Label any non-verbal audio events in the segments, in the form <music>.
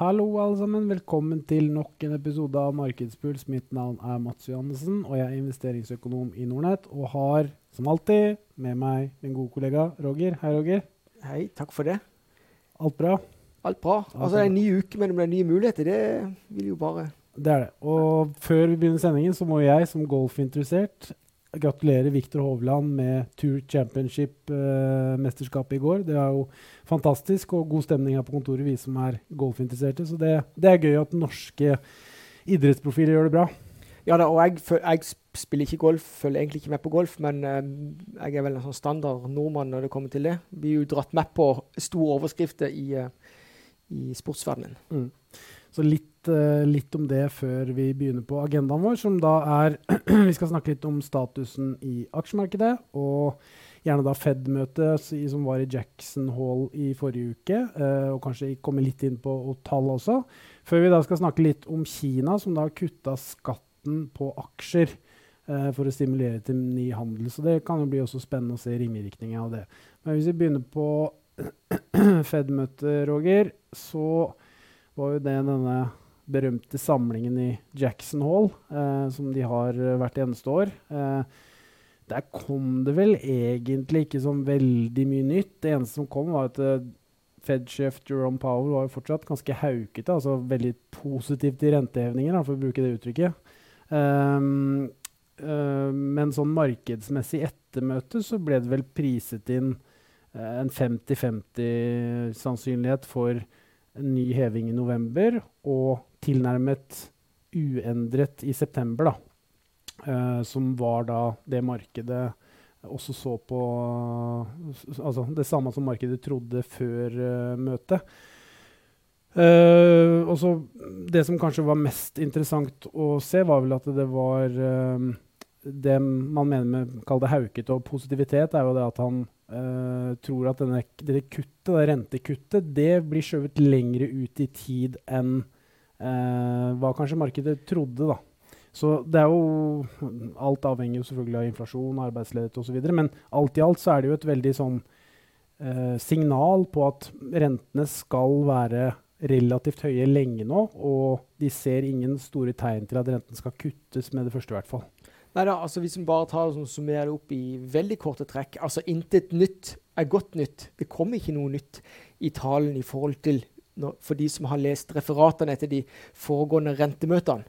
Hallo, alle sammen. Velkommen til nok en episode av Markedspuls. Mitt navn er Mats Johannessen, og jeg er investeringsøkonom i Nordnett. Og har, som alltid, med meg min gode kollega Roger. Hei, Roger. Hei, takk for det. Alt bra? Alt bra. Altså, det er en ny uke mellom det er nye muligheter. Det vil jo bare Det er det. Og før vi begynner sendingen, så må jeg som golfinteressert gratulere Viktor Hovland med Tour Championship-mesterskapet i går. Det er jo fantastisk og god stemning her på kontoret, vi som er golfinteresserte. Så det, det er gøy at norske idrettsprofiler gjør det bra. Ja da, og jeg, jeg, spiller ikke golf, følger egentlig ikke med på golf, men eh, jeg er vel en sånn standard nordmann når det kommer til det. Vi er jo dratt med på store overskrifter i, uh, i sportsverdenen. Mm. Så litt, uh, litt, om det før vi begynner på agendaen vår, som da er <clears throat> Vi skal snakke litt om statusen i aksjemarkedet. Og gjerne da Fed-møtet som var i Jackson Hall i forrige uke. Uh, og kanskje komme litt inn på tall også. Før vi da skal snakke litt om Kina, som da har kutta skatten på aksjer. Uh, for å stimulere til ny handel. Så det kan jo bli også spennende å se ringvirkninger av det. Men hvis vi begynner på <clears throat> Fed-møtet, Roger, så var jo det denne berømte samlingen i Jackson Hall, eh, som de har eh, hvert eneste år. Eh, der kom det vel egentlig ikke sånn veldig mye nytt. Det eneste som kom, var at uh, Fed-sjef Jerome Powell var jo fortsatt ganske haukete. Altså veldig positiv til rentehevninger, for å bruke det uttrykket. Um, uh, men sånn markedsmessig ettermøte så ble det vel priset inn uh, en 50-50 sannsynlighet for en ny heving i november og tilnærmet uendret i september, da. Uh, som var da det markedet også så på uh, Altså det samme som markedet trodde før uh, møtet. og så Det som kanskje var mest interessant å se, var vel at det var Det man mener med kall det haukete og positivitet, er jo det at han uh, tror at denne, dette kuttet, det rentekuttet det blir skjøvet lengre ut i tid enn uh, hva kanskje markedet trodde. da. Så det er jo Alt avhenger jo selvfølgelig av inflasjon, arbeidsledighet osv. Men alt i alt så er det jo et veldig sånn uh, signal på at rentene skal være relativt høye lenge nå, og de ser ingen store tegn til at renten skal kuttes med det første, i hvert fall. Nei da, altså Hvis vi bare tar og summerer det opp i veldig korte trekk altså Intet nytt er godt nytt. Det kommer ikke noe nytt i talen i forhold til når, for de som har lest referatene etter de foregående rentemøtene.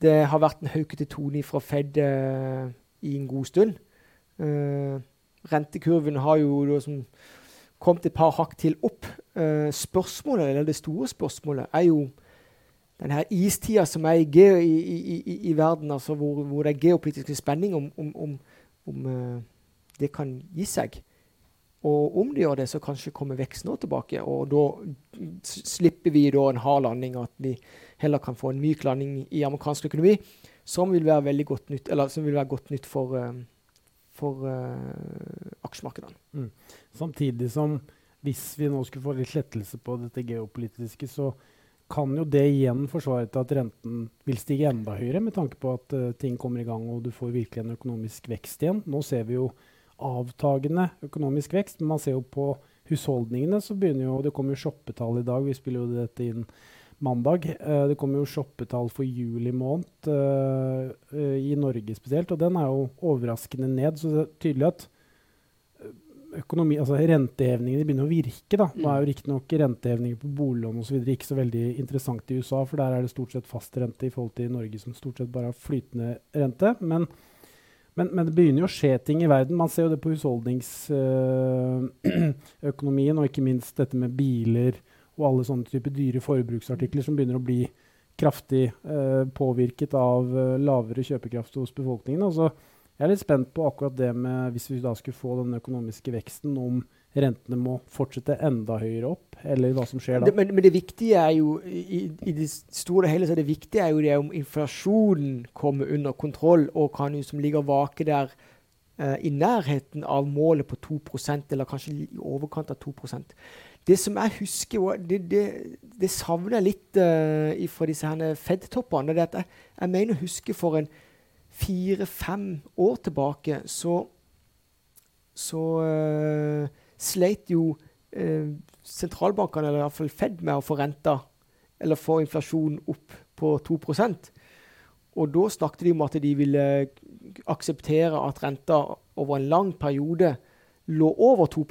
Det har vært en haukete tone fra Fed eh, i en god stund. Eh, rentekurven har jo liksom kommet et par hakk til opp. Eh, spørsmålet, eller det store spørsmålet, er jo den her istida som er i, i, i, i verden, altså hvor, hvor, det er geopolitiske spenning, om, om, om, om uh, det kan gi seg. Og om det gjør det, så kanskje kommer veksten nå tilbake. Og da slipper vi da en hard landing, at vi heller kan få en myk landing i amerikansk økonomi, som vil være veldig godt nytt, eller som vil være godt nytt for, uh, for uh, aksjemarkedene. Mm. Samtidig som hvis vi nå skulle få litt lettelse på dette geopolitiske, så kan jo det igjen forsvare til at renten vil stige enda høyere, med tanke på at uh, ting kommer i gang og du får virkelig en økonomisk vekst igjen. Nå ser vi jo avtagende økonomisk vekst, men man ser jo på husholdningene så begynner jo Det kommer jo shoppetall i dag, vi spiller jo dette inn mandag. Uh, det kommer jo shoppetall for juli måned uh, i Norge spesielt, og den er jo overraskende ned. Så det er tydelig at økonomi, altså rentehevningene begynner å virke. Da. Nå er jo riktignok rentehevninger på boliglån osv. ikke så veldig interessant i USA, for der er det stort sett fast rente i forhold til Norge, som stort sett bare har flytende rente. Men, men, men det begynner jo å skje ting i verden. Man ser jo det på husholdningsøkonomien, <clears throat> øh, og ikke minst dette med biler og alle sånne typer dyre forbruksartikler som begynner å bli kraftig øh, påvirket av øh, lavere kjøpekraft hos befolkningen. Altså, jeg er litt spent på akkurat det med hvis vi da skulle få den økonomiske veksten, om rentene må fortsette enda høyere opp, eller hva som skjer da. Det, men, men, det viktige er jo i, i, det store og hele så er det viktige er jo det om inflasjonen kommer under kontroll og kan jo som ligger vake der eh, i nærheten av målet på 2% eller kanskje i overkant av 2% Det som jeg husker, det, det, det savner jeg litt uh, fra disse Fed-toppene. det er at jeg, jeg mener å huske for en fire-fem år tilbake så, så uh, sleit jo uh, sentralbankene, eller iallfall Fed, med å få renta eller få inflasjonen opp på 2% Og da snakket de om at de ville akseptere at renta over en lang periode lå over 2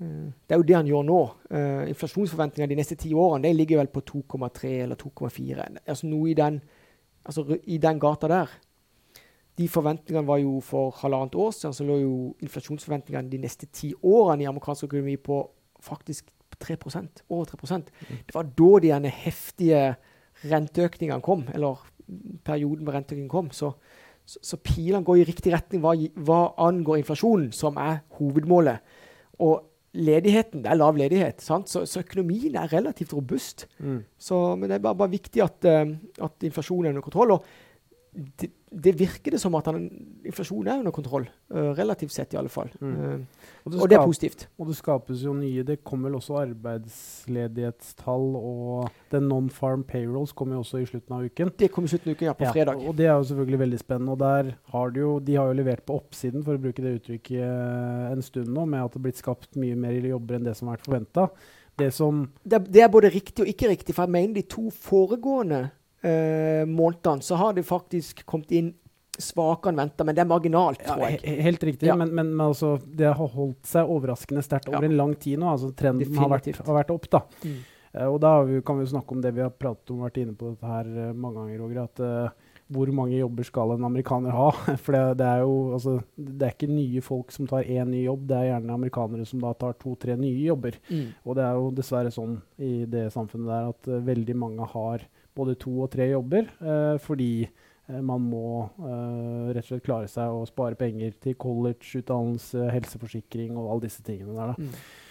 Eh, det er jo det han gjør nå. Uh, Inflasjonsforventningene de neste ti årene de ligger vel på 2,3 eller 2,4. Altså noe i den, altså i den gata der. De forventningene var jo for halvannet år siden, så lå jo inflasjonsforventningene de neste ti årene i amerikansk økonomi på faktisk 3 over 3% Det var da de ene heftige renteøkningene kom, eller perioden med renteøkningen kom. Så, så, så pilene går i riktig retning hva, hva angår inflasjonen, som er hovedmålet. Og ledigheten, det er lav ledighet, så, så, økonomien er relativt robust. Mm. Så, men det er bare, bare viktig at, uh, at, inflasjonen er under kontroll. og det, det virker det som at han, inflasjonen er under kontroll, uh, relativt sett i alle fall. Mm. Uh, og, det og, det er positivt. Og det skapes jo nye Det kommer vel også arbeidsledighetstall, og den non-farm payrolls kommer jo også i slutten av uken. Det kommer i slutten av uken, ja, på ja, fredag. Og det er jo selvfølgelig veldig spennende. Og der har de jo, de har jo levert på oppsiden, for å bruke det uttrykket, uh, en stund nå, med at det har blitt skapt mye mer jobber enn det som har vært forventa. Det, det, det, er både riktig og ikke riktig. For jeg mener de to foregående eh, månedene, så har det faktisk kommet inn svakere enn venta, men det er marginalt, tror jeg. Ja, helt riktig, ja. men, men, men altså, det har holdt seg overraskende sterkt over ja. en lang tid nå. altså Trenden har vært, har vært, opp. da. Mm. Uh, og da vi, kan vi snakke om det vi har pratet om, vært inne på dette her uh, mange ganger, Roger. at uh, hvor mange jobber skal en amerikaner ha? <laughs> For det, det, er jo altså, det er ikke nye folk som tar én ny jobb, det er gjerne amerikanere som da tar to-tre nye jobber. Mm. Og det er jo dessverre sånn i det samfunnet der at veldig mange har både to og tre jobber eh, fordi eh, man må eh, rett og slett klare seg å spare penger til college, utdannelse, helseforsikring og alle disse tingene der. da. Mm.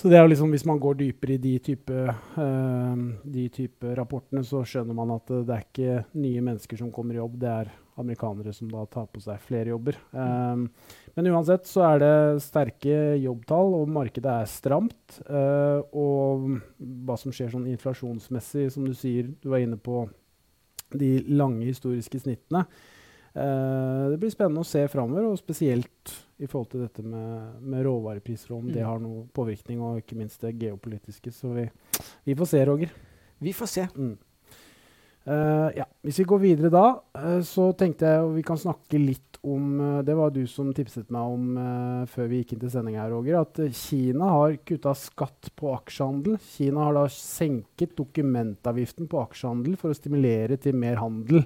Så det er jo liksom, Hvis man går dypere i de type, uh, de type rapportene, så skjønner man at det er ikke nye mennesker som kommer i jobb, det er amerikanere som da tar på seg flere jobber. Um, men uansett så er det sterke jobbtall, og markedet er stramt. Uh, og hva som skjer sånn inflasjonsmessig, som du sier, du var inne på de lange historiske snittene. Uh, det blir spennende å se framover, og spesielt i forhold til dette med, med råvarepriser, om mm. det har noen påvirkning, og ikke minst det geopolitiske. Så vi, vi får se, Roger. Vi får se. Mm. Uh, ja. Hvis vi går videre da, uh, så tenkte jeg vi kan snakke litt om uh, Det var du som tipset meg om før vi gikk inn til sending her, Roger, at Kina har kutta skatt på aksjehandel. Kina har da senket dokumentavgiften på aksjehandel for å stimulere til mer handel.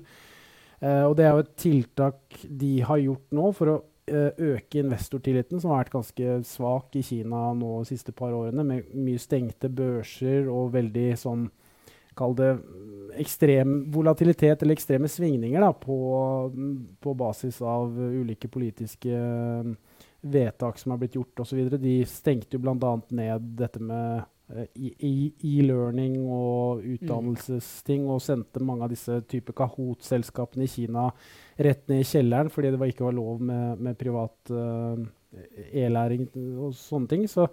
Og det er jo et tiltak de har gjort nå for å øke investortilliten, som har vært ganske svak i Kina nå de siste par årene, med mye stengte børser og veldig sånn Kall det ekstrem volatilitet eller ekstreme svingninger da, på, på, basis av ulike politiske uh, vedtak som har blitt gjort osv. De stengte jo bl.a. ned dette med e-learning og utdannelsesting, og sendte mange av disse type Kahoot-selskapene i Kina rett ned i kjelleren fordi det var ikke var lov med, med privat uh, e-læring og sånne ting. Så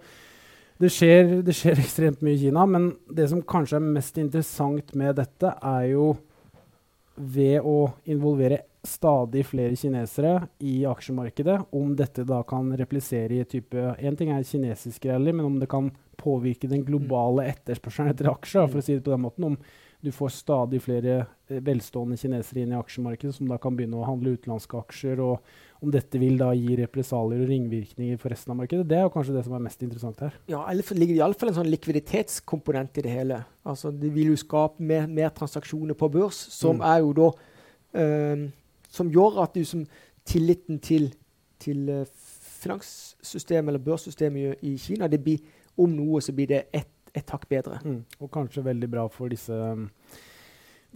det skjer, det skjer, <laughs> ekstremt mye i Kina. Men det som kanskje er mest interessant med dette, er jo ved å involvere stadig flere kinesere i aksjemarkedet, om dette da kan replisere i type Én ting er kinesisk rally, men om det kan påvirke den globale etterspørselen etter aksjer, for å si det på den måten. Om du får stadig flere eh, velstående kinesere inn i aksjemarkedet som da kan begynne å handle utenlandske aksjer, og om dette vil da gi represalier og ringvirkninger for resten av markedet. Det er jo kanskje det som er mest interessant her. Ja, eller det ligger iallfall en sånn likviditetskomponent i det hele. Altså, det vil jo skape mer, mer transaksjoner på børs, som mm. er jo da um, Som gjør at du som tilliten til, til uh, finanssystemet eller børssystemet i Kina det blir om noe så blir det ett et hakk bedre. Mm. Og kanskje veldig bra for disse,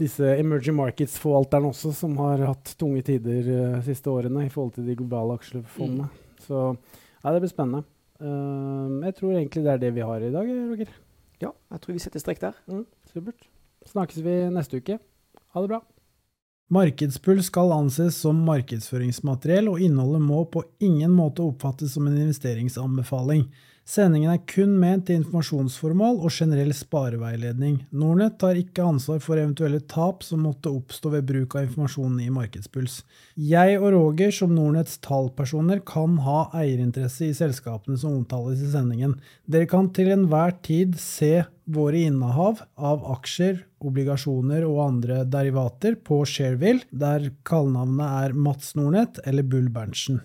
disse emerging markets-forvalterne også, som har hatt tunge tider de uh, siste årene i forhold til de globale aksjefondene. Mm. Så ja, det blir spennende. Uh, jeg tror egentlig det er det vi har i dag, Roger. Ja, jeg tror vi setter strekk der. Mm, supert. Snakkes vi neste uke. Ha det bra. Markedspuls skal anses som markedsføringsmateriell, og innholdet må på ingen måte oppfattes som en investeringsanbefaling. Sendingen er kun ment til informasjonsformål og generell spareveiledning. Nordnett tar ikke ansvar for eventuelle tap som måtte oppstå ved bruk av informasjonen i Markedspuls. Jeg og Roger som Nordnetts tallpersoner kan ha eierinteresse i selskapene som omtales i sendingen. Dere kan til enhver tid se våre innehav av aksjer, obligasjoner og andre derivater på Shareville, der kallenavnet er Mats Nordnett eller Bull Berntsen.